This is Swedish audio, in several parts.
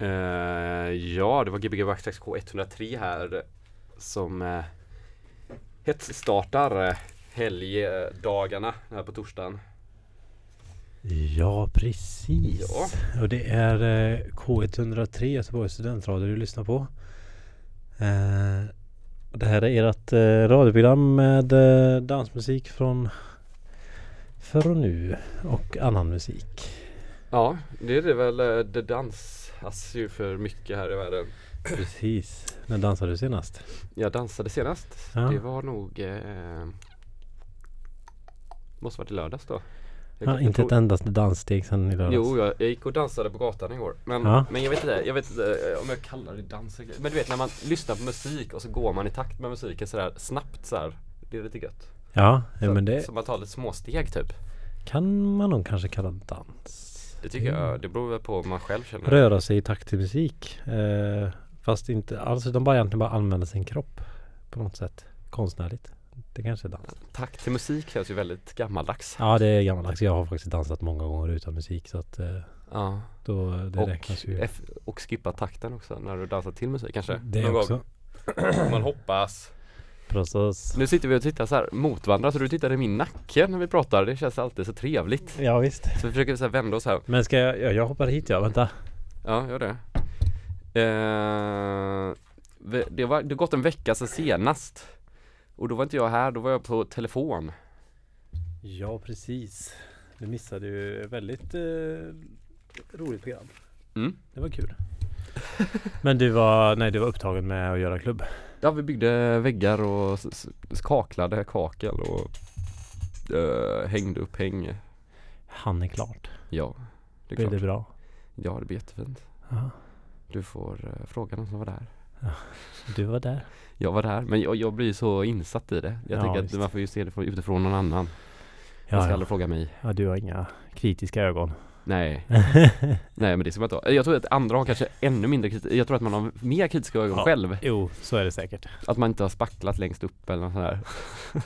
Eh, ja, det var Gbg Waxtrax K103 här som uh, hetsstartar uh, helgdagarna här på torsdagen. Ja, precis. Ja. Och det är eh, K103 Göteborgs studentradio du lyssnar på. Eh, och det här är ert eh, radioprogram med eh, dansmusik från förr och nu och annan musik. Ja, det är det väl. eh, Det dansas ju för mycket här i världen. Precis. När dansade du senast? Jag dansade senast. Ja. Det var nog eh, Måste varit i lördags då. Ja, inte ett endaste danssteg sen i lördags. Jo, jag, jag gick och dansade på gatan igår. Men, Ja. men jag vet inte, jag vet inte eh, om jag kallar det dans. Men du vet när man lyssnar på musik och så går man i takt med musiken sådär snabbt sådär. Det är lite gött. Ja Så, men det så man tar lite småsteg typ. kan man nog kanske kalla dans. Det tycker Mm. jag, det beror väl på vad man själv känner. Röra sig i takt till musik. Eh, fast inte alls utan bara egentligen bara använda sin kropp på något sätt. Konstnärligt. Det kanske är dans. Takt till musik känns ju väldigt gammaldags. Ja det är gammaldags. Jag har faktiskt dansat många gånger utan musik så att eh, Ja. då det Och, räknas ju. F- och skippa takten också när du dansar till musik kanske. Det Någon också. gång. Man hoppas. Precis. Nu sitter vi och tittar så här mot varandra så du tittar i min nacke när vi pratar. Det känns alltid så trevligt. Ja visst. Så vi försöker så här vända oss här. Men ska jag, ja, jag hoppar hit ja, vänta. Ja, gör det. Eh, det, var, det har gått en vecka sedan senast. Och då var inte jag här, då var jag på telefon. Ja precis. Du missade ju ett väldigt eh, roligt program. Mm. Det var kul. Men du var, nej du var upptagen med att göra klubb. Ja, vi byggde väggar och kaklade kakel och eh, hängde upp häng. Han är klart. Ja, det är Blev klart. det bra? Ja, det blir jättefint. Ja. Du får uh, fråga någon som var där. Du var där. Jag var där, men jag, jag blir så insatt i det. Jag Ja, tänker visst. att man får ju se det från, utifrån någon annan. Ja, ska ja. aldrig fråga mig. ja, du har inga kritiska ögon. Nej, nej men det ska man inte ha. Jag tror att andra har kanske ännu mindre kritik. Jag tror att man har mer kritiska ögon Ja. själv. jo, så är det säkert. Att man inte har spacklat längst upp eller något sånt där.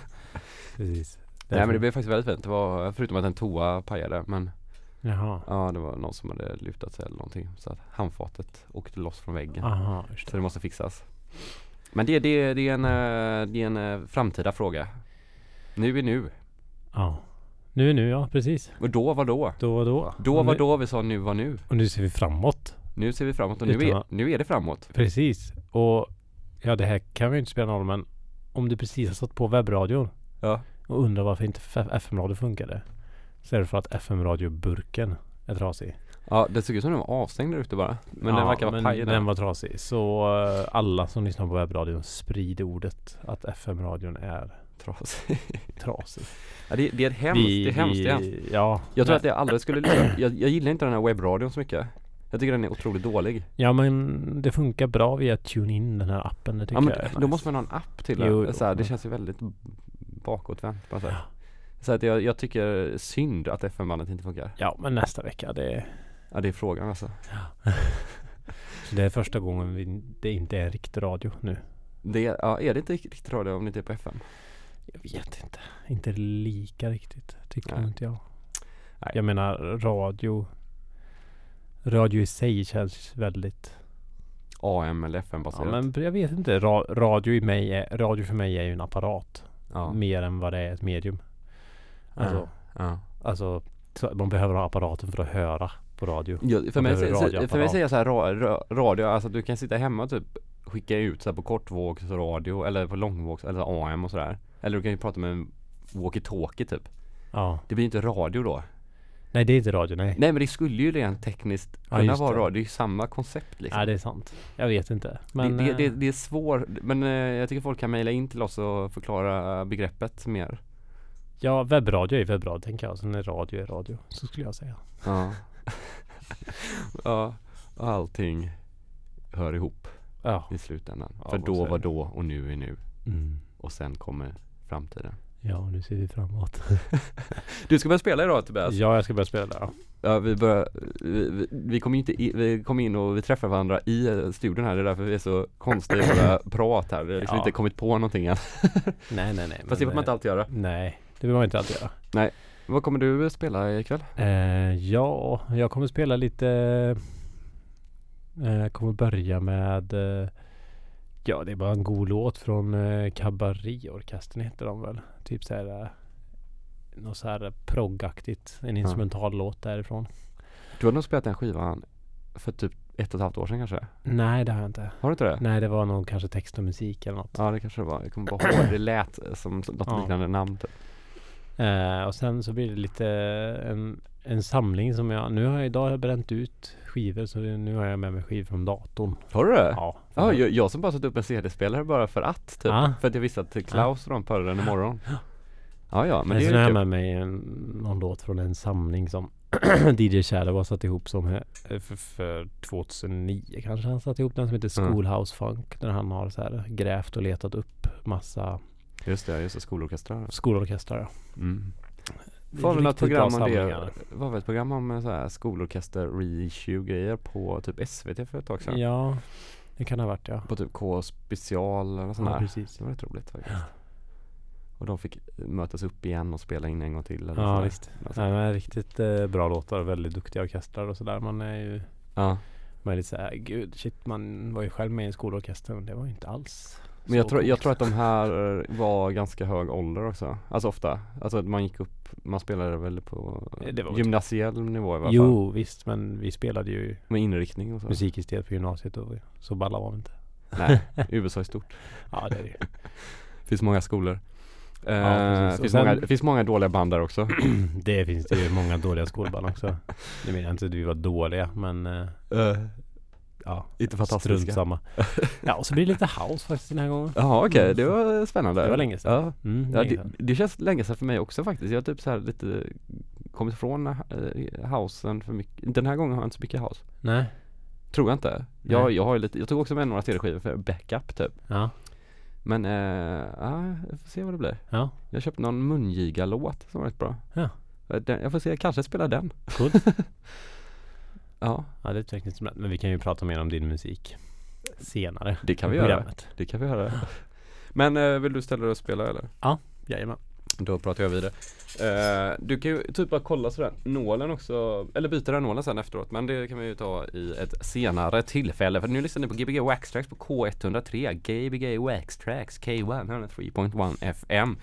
Precis. Nej men det blev faktiskt väldigt fint. Det var, förutom att en toa pajade. Men Jaha. ja, det var någon som hade lutat sig eller någonting. Så att handfatet åkte loss från väggen. Aha, just Så det. det måste fixas. Men det, det, det är en, eh, det är en eh, framtida fråga. Nu är nu. Ja. Nu är nu ja, precis. Och då var då. Då och då. Då var då vi sa nu var nu. Och nu ser vi framåt. Nu ser vi framåt och nu Utan är, att- nu är det framåt. Precis. Och ja, det här kan vi ju inte spela någon roll men om du precis har satt på webbradion Ja. och undrar varför inte F- FM-radio funkade. Så är det för att FM-radioburken är trasig. Ja, det såg ut som den var avstängd där ute bara. Men den verkar vara men paj den den. var trasig. Så eh, alla som lyssnar på webbradion sprider ordet att FM-radion är Trasig. trasig. Ja, det, det är hemskt. det är hemskt. det är hemskt. Ja, Jag tror nej. att jag aldrig skulle lyssna. Jag, jag gillar inte den här webbradion så mycket. Jag tycker den är otroligt dålig. Ja men det funkar bra via TuneIn den här appen. Det tycker Ja, men jag är då nice. måste man ha en app till Jo, det. jo. Så här, det känns ju väldigt bakåtvänt på något sätt. Ja. Så att jag, jag tycker synd att FM-bandet inte funkar. Ja men nästa vecka det, Ja, det är frågan alltså. det är första gången vi, det inte är riktig radio nu. Det, ja, är det inte riktigt radio om det inte är på FM? Jag vet inte. Inte lika riktigt. Tycker Nej. inte jag. Nej. Jag menar radio. Radio i sig känns väldigt. AM eller Ja, FM-baserat? men jag vet inte. Ra, radio i mig är, radio för mig är ju en apparat. ja. Mer än vad det är ett medium. Alltså, ja. alltså så man behöver ha apparaten för att höra på radio. Ja, för, mig, så- för mig säger jag så här ra, ra, radio, alltså du kan sitta hemma och typ skicka ut så på kortvågsradio eller på långvågs eller AM och sådär. Eller du kan ju prata med en walkie-talkie typ. Ja. Det blir inte radio då. Nej det är inte radio nej. Nej men det skulle ju rent tekniskt Ja, kunna vara det. radio. Det är ju samma koncept liksom. Ja det är sant. Jag vet inte. Men det, det, det, eh, det är svårt, men eh, jag tycker folk kan mejla in till oss och förklara begreppet mer. ja webbradio är webbradio tänker jag. Sen är radio är radio. Så skulle jag säga. Ja. ja, allting hör ihop Ja. i slutändan. Ja, För då var då och nu är nu. Mm. Och sen kommer framtiden. Ja nu ser vi framåt. Du ska börja spela idag Tobias. Ja jag ska börja spela. Ja. Ja, vi, börjar, vi, vi, vi kom inte i, vi kom in och vi träffade varandra i eh, studion här. Det är därför vi är så konstiga i våra prat här. Vi har liksom Ja. inte kommit på någonting än. Nej nej nej. Fast det får man inte alltid göra. Nej det vill man inte alltid göra. Vad kommer du spela ikväll? Eh, ja jag kommer spela lite Eh, kommer börja med eh, Ja det är bara en god låt från eh, Cabaret-orkestern heter de väl. Typ såhär eh, Något såhär proggaktigt. En instrumental låt därifrån. Du har nog spelat den skivan för typ ett och ett halvt år sedan kanske? Nej det har jag inte. Har du inte det? Nej det var nog kanske text och musik eller något. Ja det kanske det var. Jag kommer bara ihåg det lät som något Ja. liknande namn typ. Eh, och sen så blir det lite en, en samling som jag Nu har jag idag har jag bränt ut skivor så nu har jag med mig skivor från datorn. Har du det? Ja. Ja, jag, jag som bara satt upp en CD-spelare bara för att typ. Ja. För att jag visste att Klaus ja. på den imorgon. Ja, ja, men Men det är har ju jag kul. med mig en, någon låt från en samling som DJ Shadow har satt ihop som eh, för, för 2009 kanske han satt ihop den som heter Mm. Schoolhouse Funk. Där han har så här grävt och letat upp massa Just det, just det, skolorkestrar. skolorkestrar. Mm. Det Var väl något program om det? Var väl ett program om eh, så här skolorkester reissue grejer på typ SVT för ett tag sedan? Ja, det kan det ha varit ja. På typ K special eller sånt Ja, där. precis. Det var rätt roligt faktiskt. Och de fick mötas upp igen och spela in en gång till eller Ja visst. Alltså, Nej, men riktigt eh, bra låtar och väldigt duktiga orkestrar och sådär. Man är ju Ja. man är lite såhär, gud shit man var ju själv med i en skolorkester men det var ju inte alls Men jag så tror, jag tror att de här eh, var ganska hög ålder också. Alltså ofta. Alltså man gick upp, man spelade väl på Eh, gymnasiell nivå i alla fall. Jo visst men vi spelade ju Med inriktning och så. musikistet på gymnasiet och så balla var vi inte. Nej, USA är stort. Ja det är det finns många skolor. Eh. Och finns, sen- många, det finns många dåliga band där också. det finns det ju många dåliga skolband också. Nu menar jag inte att vi var dåliga men eh, ja, inte fantastiska. strunt samma. Ja och så blir det lite house faktiskt den här gången. Jaha okej, det var spännande. Det var länge sedan. Ja. Mm, Ja, länge det, sedan. det känns länge sedan för mig också faktiskt. Jag har typ så här lite kommit ifrån uh, housen för mycket. Den här gången har jag inte så mycket house. Nej. Tror jag inte. Jag, Nej. jag har lite, jag tog också med några CD-skivor för backup typ. Ja. Men eh, ja, jag får se vad det blir. Ja. Jag köpte någon mungiga-låt som var rätt bra. Ja. Eh, Den, jag får se, jag kanske spelar den. Coolt. Ja, Ja det är ett utvecklingsinstrument. Men vi kan ju prata mer om din musik senare. det kan vi göra. Det kan vi göra. Men eh, vill du ställa dig och spela eller? Jajamän. Då pratar jag vidare. Eh, du kan ju typ bara kolla sådär nålen också, eller byta den nålen sen efteråt. Men det kan vi ju ta i ett senare tillfälle. För nu lyssnar ni på Gbg Wax Tracks på K103, Gbg Wax Tracks K1 103.1 FM.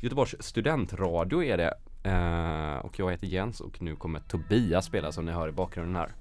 Göteborgs studentradio är det. Eh, och jag heter Jens och nu kommer Tobias spela som ni hör i bakgrunden här.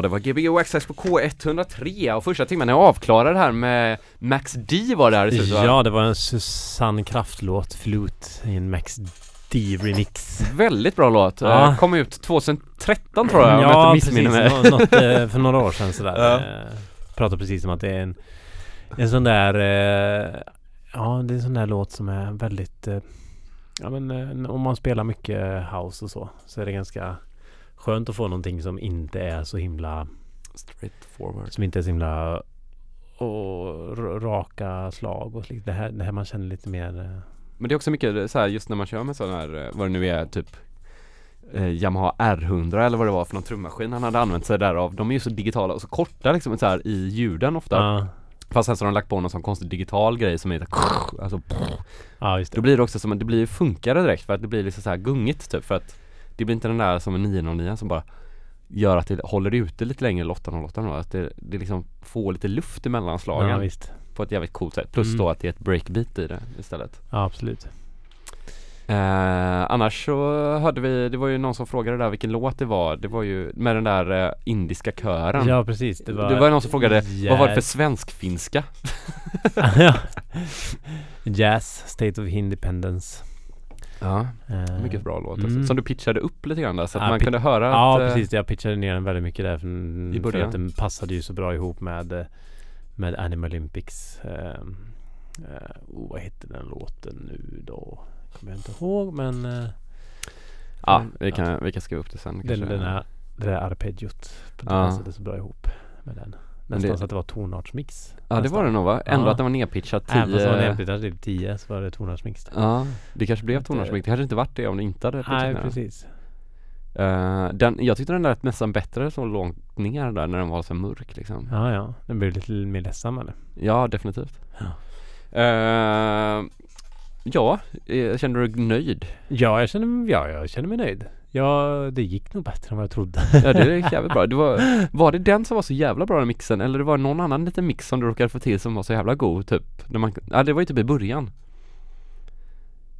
Ja, det var Gbg Waxxax på K103 och första timmen är avklarad här med Max D var det här va? Ja, det var en Susanne Kraft-låt, Flute, i en Max D-remix. Väldigt bra låt. Ja. Eh, Kom ut 2013 tror jag om jag ja, inte missminner mig. precis. Något, eh, för några år sedan sådär. Ja. Ja. Pratade precis om att det är en, en sån där eh, Ja, det är en sån där låt som är väldigt eh, Ja men eh, om man spelar mycket house och så Så är det ganska Skönt att få någonting som inte är så himla Straight forward. Som inte är så himla och raka slag och slikt. Det här, det här man känner lite mer eh, Men det är också mycket så här just när man kör med sån här, eh, vad det nu är, typ eh, Yamaha R100 eller vad det var för någon trummaskin han hade använt sig därav. De är ju så digitala och så korta liksom så här i ljuden ofta. Ja, Fast sen så har de lagt på någon sån konstig digital grej som är lite alltså, ja just Då det. blir det också som, det blir ju funkare direkt för att det blir liksom så här gungigt typ för att Det blir inte den där som en 909 som bara Gör att det håller ute lite längre eller 808 då, att det, det liksom får lite luft emellan slagen Ja visst. på ett jävligt coolt sätt. Plus Mm. då att det är ett breakbeat i det istället. Ja absolut. Eh, annars så hörde vi, det var ju någon som frågade där vilken låt det var. Det var ju med den där eh, indiska kören. Ja precis. Det var, det var någon som frågade, vad var det för Jazz. svensk-finska? ja. Jazz, State of Independence. Ja, Eh, mycket bra låt. Mm. Alltså, som du pitchade upp lite grann där så att Ja, man kunde höra Ja att, eh, precis, jag pitchade ner den väldigt mycket där för, I för att den passade ju så bra ihop med eh, Med Animal Olympics oh, Vad hette den låten nu då? Kommer jag inte ihåg men Ja, vi kan, vi kan skriva upp det sen den, kanske. den här, det där arpeggiot Det Ja. passade så bra ihop med den Nästan det- så att det var tonartsmix Ja det var det nog va? Ändå Ja. att den var nedpitchad 10 Även fast det var nedpitchat till 10 så var det tonartsmix. Ja, det kanske blev tonartsmix. Det hade inte varit det om det inte hade Nej precis Eh, den, Jag tyckte den lät nästan bättre så långt ner där när den var så mörk liksom. Ja ja, den blev lite mer ledsam eller? Ja, definitivt. Ja. Eh, ja, eh, känner du dig nöjd? Ja jag känner, ja, jag känner mig nöjd Ja det gick nog bättre än vad jag trodde Ja det är jävligt bra. Det var, var det den som var så jävla bra den mixen eller det var någon annan liten mix som du råkade få till som var så jävla god typ? När man, ja det var ju typ i början.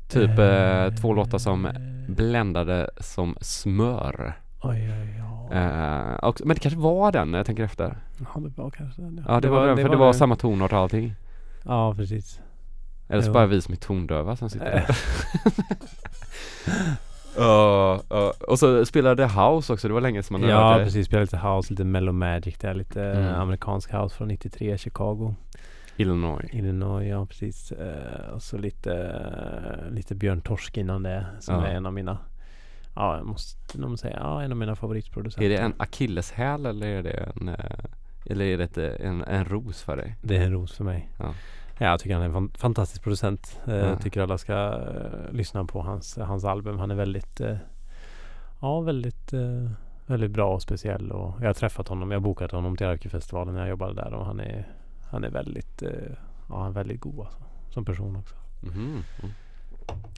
Typ eh, två låtar som bländade som smör. Oj oj oj Eh, och, men det kanske var den när jag tänker efter. Ja det var kanske den Ja det, var, den, för det var samma tonart och allting. Ja precis Eller så bara vi som är tondöva som sitter där. Ja, ja. och så spelade House också, det var länge som man Ja hört det. precis, spelade lite house, lite mellow magic där Lite Mm. eh, amerikansk house från 93, Chicago Illinois. Illinois, ja precis eh, Och så lite eh, Lite Björn Torsk innan det Som är en av mina Ja jag måste nog säga, ja en av mina favoritproducenter Är det en akilleshäl eller är det en Eller är det ett, en, en ros för dig? Det är en ros för mig Ja. Ja, jag tycker han är en fan- fantastisk producent. Eh, Ja. Tycker alla ska eh, lyssna på hans, hans album. Han är väldigt eh, Ja, väldigt Väldigt bra och speciell och jag har träffat honom. Jag har bokat honom till Arkivfestivalen när jag jobbade där och han är Han är väldigt Ja, han är väldigt god alltså, Som person också. Mhm. Mm.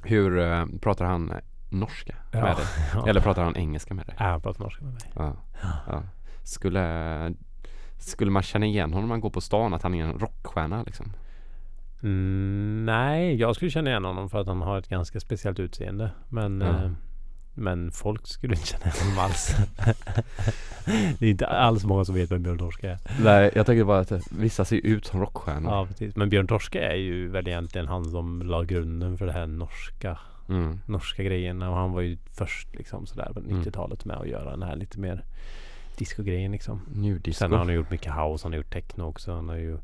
Hur pratar han norska Ja. med dig? Ja. Eller pratar han engelska med dig? Ja, han pratar norska med mig. Ja. ja. Skulle Skulle man känna igen honom när man går på stan att han är en rockstjärna liksom? Mm, nej, jag skulle känna igen honom för att han har ett ganska speciellt utseende. Men Ja. eh, Men folk skulle inte känna igen honom alls. det är inte alls många som vet vem Björn Torsk är. Nej jag tänker bara att vissa ser ut som rockstjärnor. Ja precis. Men Björn Torske är ju väl egentligen han som la grunden för det här norska Mm. Norska grejen och han var ju först liksom sådär på Mm. 90-talet med att göra den här lite mer disco-grejen liksom. New disco. Sen har han gjort mycket house, han har gjort techno också. Han har ju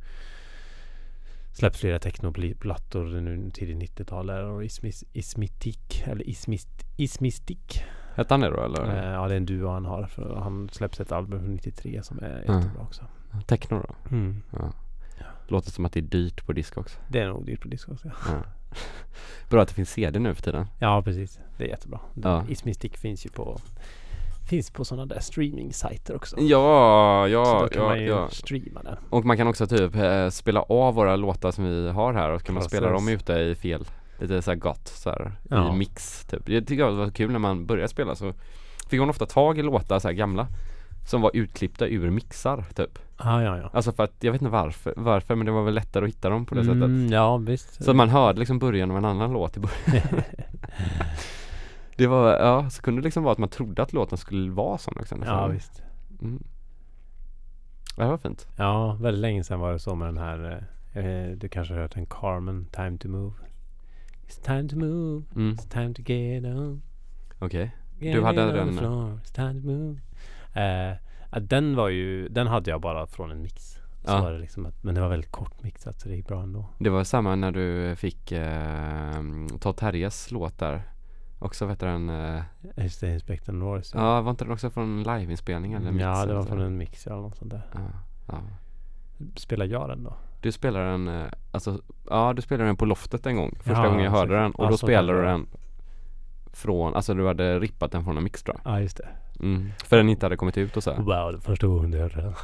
släppt flera technoplattor nu tidigt 90-tal där och Ismis, Ismitik eller Ismist, Ismistik. Hette han det då eller? Eh, ja det är en duo han har. För han släppte ett album från 93 som är Ja. jättebra också. Techno då? Mm. Ja. Låter som att det är dyrt på disco också. Det är nog dyrt på disco också. Ja. Bra att det finns CD nu för tiden. Ja precis. Det är jättebra. Ja. Ismistik finns ju på Finns på sådana där streaming-sajter också. Ja, Så ja, då kan ja, man ju ja. streama den. Och man kan också typ eh, spela av våra låtar som vi har här och så kan man spela dem ute i fel Lite såhär gott så Ja. i mix typ. Det tycker jag var kul när man började spela så Fick man ofta tag i låtar så här gamla Som var utklippta ur mixar typ Ah, ja ja. Alltså för att jag vet inte varför, varför men det var väl lättare att hitta dem på det sättet Mm, ja visst. Så att man hörde liksom början av en annan låt i början Det var, ja, så kunde det liksom vara att man trodde att låten skulle vara sån också nästan. ja visst. mm. Det var fint. Ja, väldigt länge sedan var det så med den här. Eh, eh, du kanske har hört den Carmen, Time to Move. It's time to move, Mm. it's time to get on. Okej. Get Du hade den- floor, It's time to move. Eh, den var ju, den hade jag bara från en mix. Så Ja. var det liksom att, men det var väldigt kort mixat så det gick bra ändå. Det var samma när du fick eh, Todd Terjes låt där. Också vet du den, eh, Just det, Inspector Norris. ja var inte den också från en liveinspelning eller mix ja, det var så? från en mix eller något sånt där. Ja, ja. Spelar jag den då? Du spelar den, eh, alltså, ja du spelade den på loftet en gång Första Ja, gången jag så- hörde den och ja, då så spelade du den Från, alltså du hade rippat den från en mix tror jag Ja, just det. Mm. För den inte hade kommit ut och så här. Wow, det du hörde den.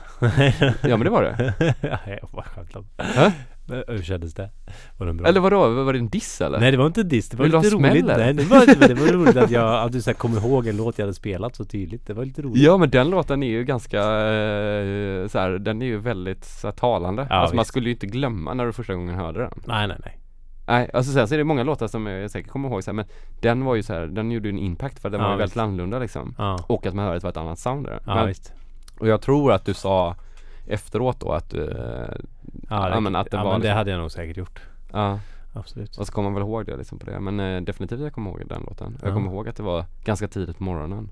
Ja men det var det ja, jag bara skämtar. Hä? Men Hur kändes det? Var den bra? Eller vadå, var det en diss eller? Nej det var inte diss, det var Vill lite roligt. Nej, det, var, det var roligt att jag, att du så här, kom ihåg en låt jag hade spelat så tydligt. Det var lite roligt. Ja men den låten är ju ganska eh, så här, den är ju väldigt så här, talande Ja, Alltså man visst. skulle ju inte glömma när du första gången hörde den Nej nej nej. Nej, alltså sen så är det många låtar som jag säkert kommer ihåg så här, men den var ju så här, den gjorde ju en impact för den Ja, var ju väldigt annorlunda liksom Ja, Och att man hörde att det var ett annat sound där. ja men, visst. Och jag tror att du sa efteråt då att du, eh, Ja, ja, men att det ja, var men det liksom- hade jag nog säkert gjort. ja Absolut. Och så kommer man väl ihåg det liksom på det Men eh, definitivt jag kommer ihåg den låten Jag Ja. kommer ihåg att det var ganska tidigt på morgonen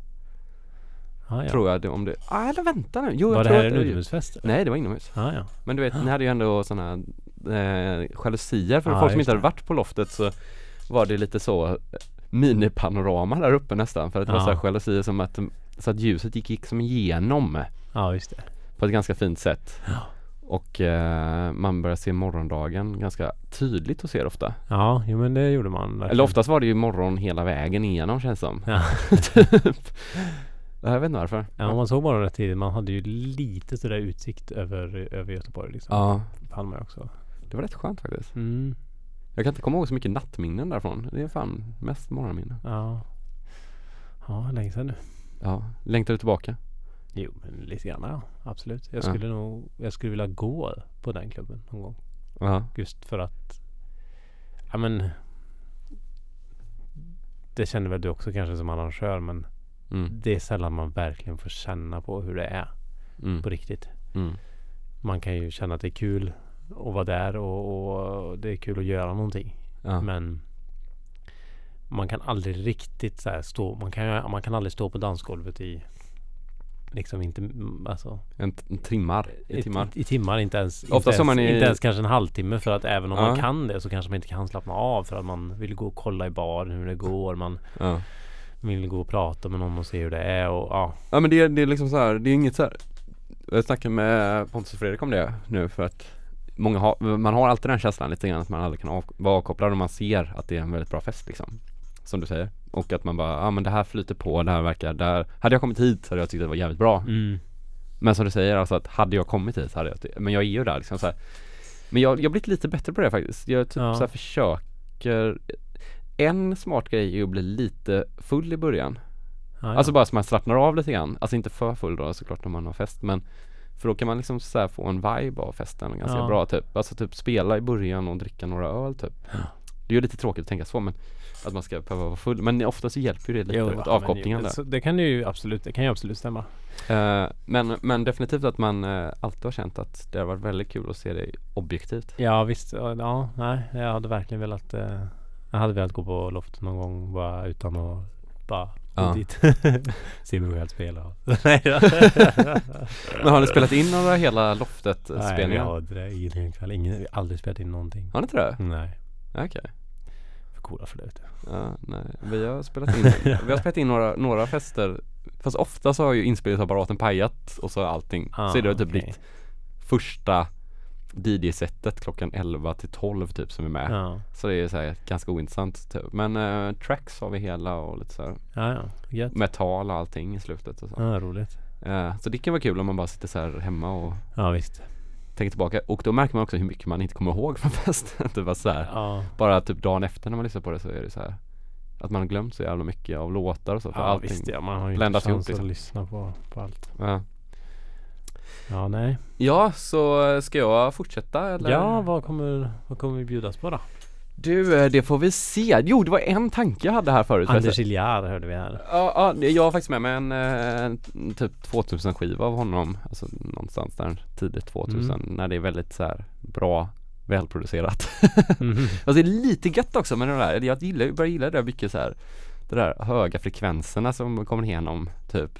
Ja, ja. Tror jag det, om det, ah, eller vänta nu, jo var jag det här en det utomhusfest? Nej det var inomhus Ja, ja. Men du vet, ni hade ju ändå sådana eh, jalusier för Ja, folk som inte hade varit på loftet så var det lite så eh, minipanorama där uppe nästan för att det var Ja. så här jalusier som att så att ljuset gick liksom igenom Ja, just det. på ett ganska fint sätt Ja. och eh, man börjar se morgondagen ganska tydligt och ser ofta Ja, jo men det gjorde man. verkligen. Eller oftast var det ju morgon hela vägen igenom känns som Ja. typ. Jag vet inte varför Ja, man såg bara rätt tidigt. Man hade ju lite sådär utsikt över, över Göteborg liksom. Ja, Palma också. Det var rätt skönt faktiskt Mm. Jag kan inte komma ihåg så mycket nattminnen därifrån Det är fan mest morgonminnen Ja. Ja, länge sedan nu. Ja, längtar du tillbaka? Jo, men lite grann ja. Absolut. Jag Ja. skulle nog, jag skulle vilja gå på den klubben någon gång. Ja, Just för att, ja men. Det känner väl du också kanske som arrangör men mm, det är sällan man verkligen får känna på hur det är mm, på riktigt. mm, Man kan ju känna att det är kul att vara där och, och det är kul att göra någonting. ja, Men man kan aldrig riktigt så här stå, man kan, man kan aldrig stå på dansgolvet i liksom inte, mm, alltså en, en timmar, i i timmar I, i timmar, inte ens, Ofta inte, ens, man är- inte ens kanske en halvtimme för att även om Ja. man kan det så kanske man inte kan slappna av för att man vill gå och kolla i baren hur det går. Man Ja, vill gå och prata med någon och se hur det är och ja. ja men det, är- det är liksom så här, det är inget så här. Jag snackade med Pontus och Fredrik om det nu för att Många har, man har alltid den känslan lite grann att man aldrig kan av, vara avkopplad om man ser att det är en väldigt bra fest liksom Som du säger Och att man bara, ja men det här flyter på, det här verkar, där Hade jag kommit hit hade jag tyckt det var jävligt bra Mm. Men som du säger alltså att hade jag kommit hit hade jag Men jag är ju där liksom så här. Men jag, jag har blivit lite bättre på det faktiskt Jag typ Ja. så här försöker En smart grej är att bli lite full i början Ja, ja. Alltså bara så man slappnar av lite grann Alltså inte för full då såklart när man har fest men För då kan man liksom så få en vibe av festen ganska Ja. bra typ. Alltså typ spela i början och dricka några öl typ. Det är ju lite tråkigt att tänka så men Att man ska behöva vara full. Men ofta så hjälper ju det lite Jo, ja, avkopplingen där. Det kan ju absolut, det kan ju absolut stämma. Eh, men, men definitivt att man eh, alltid har känt att det har varit väldigt kul att se det objektivt. Ja visst, ja, ja nej jag hade verkligen velat eh, Jag hade velat gå på loft någon gång bara utan att bara Ja. dit Se mig själv spela. Men har ni spelat in några hela loftet eh, Nej spelningar? har ingen kväll, ingen, vi har aldrig spelat in någonting Har ni inte det? Nej, Okej för coola för det. Ja, nej. Vi har spelat in, vi har spelat in några, några fester Fast ofta så har ju inspelningsapparaten pajat och så allting Ah, Så är det typ okej. ditt första DJ-setet klockan 11 till 12 typ som är med. Ja, Så det är så här ganska ointressant typ. Men eh, tracks har vi hela och lite så här. Ja, ja, gött. Metal och allting i slutet och så. Ja, roligt. Eh, Så det kan vara kul om man bara sitter så här hemma och Ja visst. tänker tillbaka. Och då märker man också hur mycket man inte kommer ihåg från festen. Det var så här, Ja, Bara typ dagen efter när man lyssnar på det så är det så här Att man har glömt så jävla mycket av låtar och så för ja allting visst ja, man har ju inte bländas ihop, chans liksom. att lyssna på, på allt. Ja. Ja nej ja, så ska jag fortsätta eller? Ja, vad kommer, vad kommer vi bjudas på då? Du, eh, det får vi se. Jo, det var en tanke jag hade här förut. Anders Iljar hörde vi här. Ja, ja, jag har faktiskt med mig en eh, typ 2000 skiva av honom. Alltså någonstans där tidigt 2000 Mm. när det är väldigt så här bra, välproducerat. Mhm. Alltså det är lite gött också med det där. Jag gillar, börjar gilla det där mycket så här. Det där höga frekvenserna som kommer igenom typ.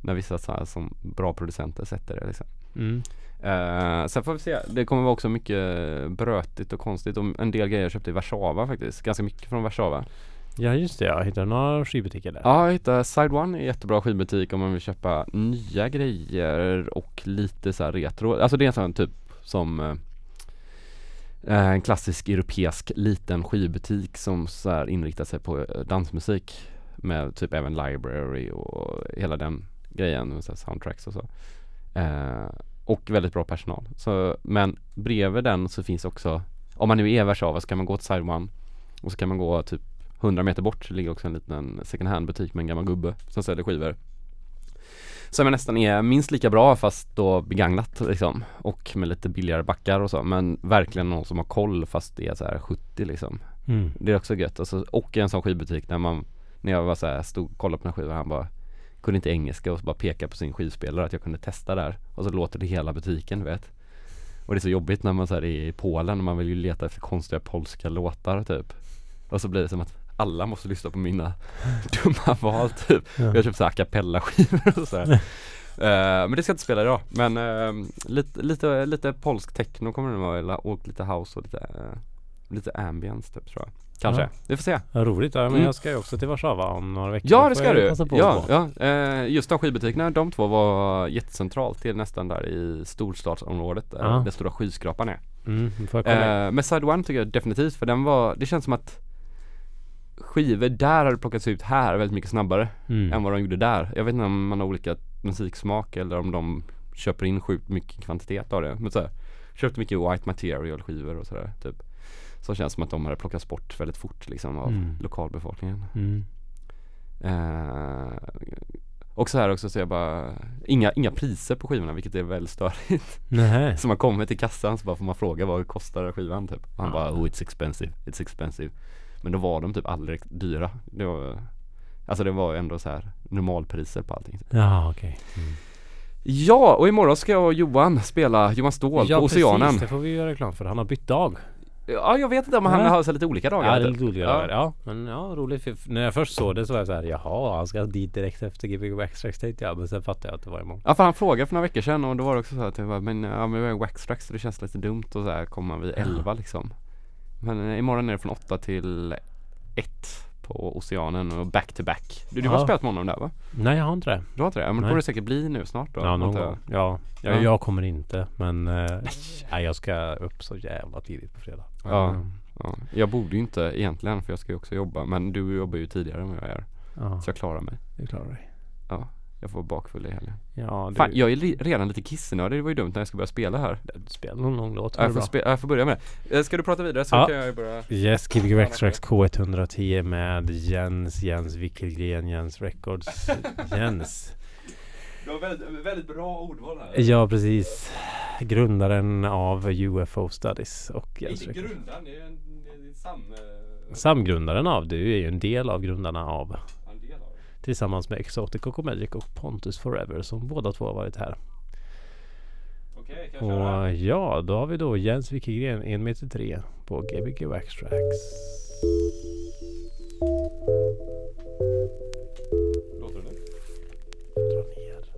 När vissa så här, som bra producenter sätter det liksom. Mm. Uh, sen får vi se. Det kommer vara också mycket brötigt och konstigt och en del grejer jag köpte i Warszawa faktiskt. Ganska mycket från Warszawa. Ja just det, jag hittade några skivbutiker där. Ja, jag hittade Side One är jättebra skivbutik om man vill köpa nya grejer och lite så här retro. Alltså det är en sån typ som eh, en klassisk europeisk liten skivbutik som så här inriktar sig på eh, dansmusik med typ även library och hela den grejen med så här soundtracks och så. Eh, och väldigt bra personal. Så, men bredvid den så finns också, om man nu är i Warszawa så kan man gå till Side One och så kan man gå typ 100 meter bort så ligger också en liten second hand butik med en gammal gubbe som säljer skivor. Som är nästan är minst lika bra fast då begagnat liksom och med lite billigare backar och så men verkligen någon som har koll fast det är så här 70 liksom. Mm. Det är också gött alltså, och en sån skivbutik när man när jag var så här, stod och kollade på den skivor han bara kunde inte engelska och så bara pekade på sin skivspelare att jag kunde testa där och så låter det hela butiken du vet. Och det är så jobbigt när man så är i Polen och man vill ju leta efter konstiga polska låtar typ. Och så blir det som att alla måste lyssna på mina dumma val typ. Ja. Jag har köpt så a cappella skivor och så här. Eh, men det ska jag inte spela idag. Men eh, lite, lite, lite polsk techno kommer det nog vara och lite house och lite, uh, lite ambience typ tror jag. Kanske. Ja. Vi får se. Vad roligt, ja, men Mm. jag ska ju också till Warszawa om några veckor. Ja det ska du. Ja, ja. Eh, just de skivbutikerna, de två var jättecentralt. Är nästan där i storstadsområdet där Ja. den stora skyskrapan är. Mm. Eh, men Side One tycker jag definitivt för den var, det känns som att skivor där hade plockats ut här väldigt mycket snabbare mm. än vad de gjorde där. Jag vet inte om man har olika musiksmak eller om de köper in sjukt mycket kvantitet av det. Men så här, köpte mycket white material skivor och sådär typ. Så känns som att de hade plockats bort väldigt fort liksom av Mm. lokalbefolkningen. Mm. Eh, och så här också så jag bara inga, inga priser på skivorna vilket är väldigt störigt. Nej. Så man kommer till kassan så bara får man fråga vad kostar skivan typ. Och han Ja. bara oh it's expensive, it's expensive. Men då var de typ aldrig dyra. Det var, alltså det var ändå så här normalpriser på allting. Ja okej. Mm. Ja, och imorgon ska jag och Johan spela Johan Ståhl på Oceanen. precis, det får vi göra reklam för. Han har bytt dag. Ja, jag vet inte om han Nej. har så lite olika dagar. Ja, det är typ. lite olika Ja. dagar. Ja, men ja, roligt. För när jag först såg det så var jag så här, jaha, han ska dit direkt efter Gbg Waxtrax tänkte jag. Men sen fattade jag att det var imorgon. Ja för han frågade för några veckor sedan och då var det också så att jag bara, men ja men vi har Waxtrax så det känns lite dumt och så här komma vid 11 liksom. Men eh, imorgon är det från 8 till 1 på Oceanen och back to back. Du, du har Ja. spelat med honom där va? Nej, jag har inte det. Du har inte det? Ja, men det borde det säkert bli nu snart då. Ja, någon jag. gång. Ja, jag, Ja. jag kommer inte. Men eh, nej, jag ska upp så jävla tidigt på fredag. Ja. Ja. Jag borde ju inte egentligen för jag ska ju också jobba men du jobbar ju tidigare än vad jag gör. ja Så jag klarar mig. du klarar dig. Jag får vara bakfull i helgen. Ja, du, Fan, jag är li- redan lite kissnödig. Det var ju dumt när jag ska börja spela här. du spelar någon lång låt. Jag får, spe- jag får börja med det. Eh, Ska du prata vidare så Ja. kan jag ju börja. Yes, Gbg Waxtrax K110 med Jens, Jens Wickelgren, Jens Records, Jens. Du har väldigt, väldigt bra ordval här. Ja, precis. Grundaren av UFO Studies och Inte grundaren, det är en, det är en sam, eh, Samgrundaren av, du är ju en del av grundarna av del av det. tillsammans med Exotic och Magic och Pontus Forever som båda två har varit här. Okej, kan jag köra? Och ja, då har vi då Jens Wickelgren 1 meter 3 på Gbg Waxtrax. Låter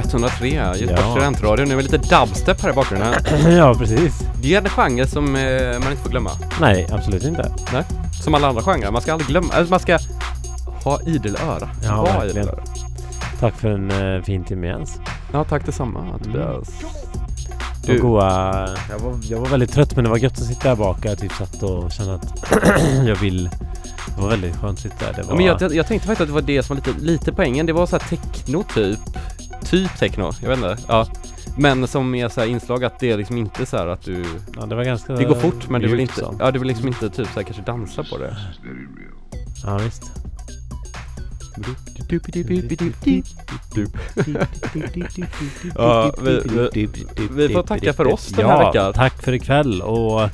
K103, Göteborgs studentradio. Nu är lite dubstep här i bakgrunden. ja precis. Det är en genre som eh, man inte får glömma. Nej, absolut inte. Som alla andra genrer. Man ska aldrig glömma, alltså man ska ha idel öra. Ja, ha verkligen. idel öra. Tack för en uh, fin timme Jens. Ja, tack detsamma Tobias. Du. Goa, jag, var, jag var väldigt trött men det var gött att sitta där bak. Jag typ satt och kände att jag vill. Det var väldigt skönt att sitta där. Det var, Ja, men jag, jag, jag tänkte faktiskt att det var det som var lite, lite poängen. Det var så här techno typ. Typ techno, jag vet inte. Ja. Men som är så inslag att det är liksom inte så här att du... ja, det var ganska Det går fort men du vill inte... Ja, du vill liksom inte typ så här kanske dansa på det. Ja visst. Ja, vi- vi- vi får tacka för oss den här ja, veckan. tack för ikväll och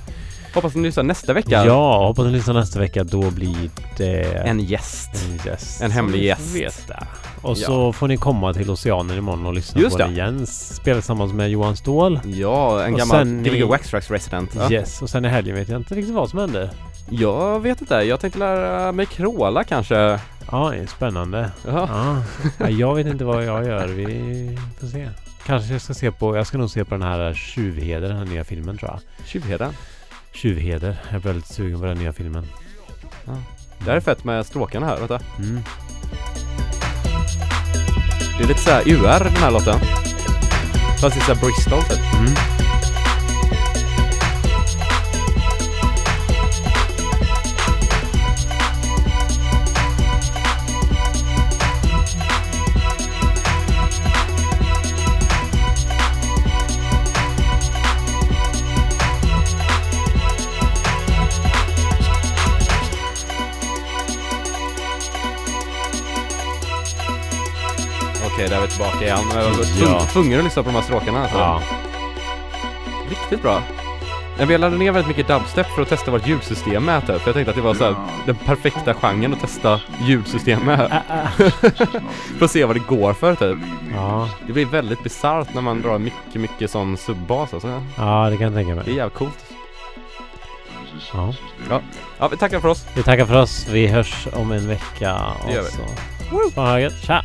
Hoppas ni lyssnar nästa vecka. ja, hoppas ni lyssnar nästa vecka. Då blir det En gäst. en gäst. en hemlig gäst. Veta. Och Ja. så får ni komma till Oceanen imorgon och lyssna Just på det. Jens spelar tillsammans med Johan Ståhl. Ja, en Och gammal Gbg Waxtrax resident. Ja. Yes, och sen i helgen vet jag inte riktigt vad som händer. Jag vet inte, jag tänkte lära mig kråla kanske. Ja, spännande. Ja. Ja. Ja, jag vet inte vad jag gör. Vi får se. Kanske jag ska se på, jag ska nog se på den här Tjuvheder, den här nya filmen tror jag. Tjuvheden. Tjuvheder. Jag är väldigt sugen på den nya filmen. Det här är fett med stråkarna här, vänta. Mm. Det är lite såhär UR den här låten. Fast det är såhär Bristol typ. Mm. Okej, där är vi tillbaka igen. Jag var Ja. tvungen att lyssna på de här stråkarna alltså. Ja. Riktigt bra. Men vi laddade ner väldigt mycket dubstep för att testa vårt ljudsystem med typ. För jag tänkte att det var så här, den perfekta genren att testa ljudsystem med. Ah, ah. för att se vad det går för typ. Ja. Det blir väldigt bisarrt när man drar mycket, mycket sån subbas alltså. ja, det kan jag tänka Det är mig. jävligt coolt. Ja. Ja, vi tackar för oss. Vi tackar för oss. Vi hörs om en vecka. Det gör vi. vad gött. Tja!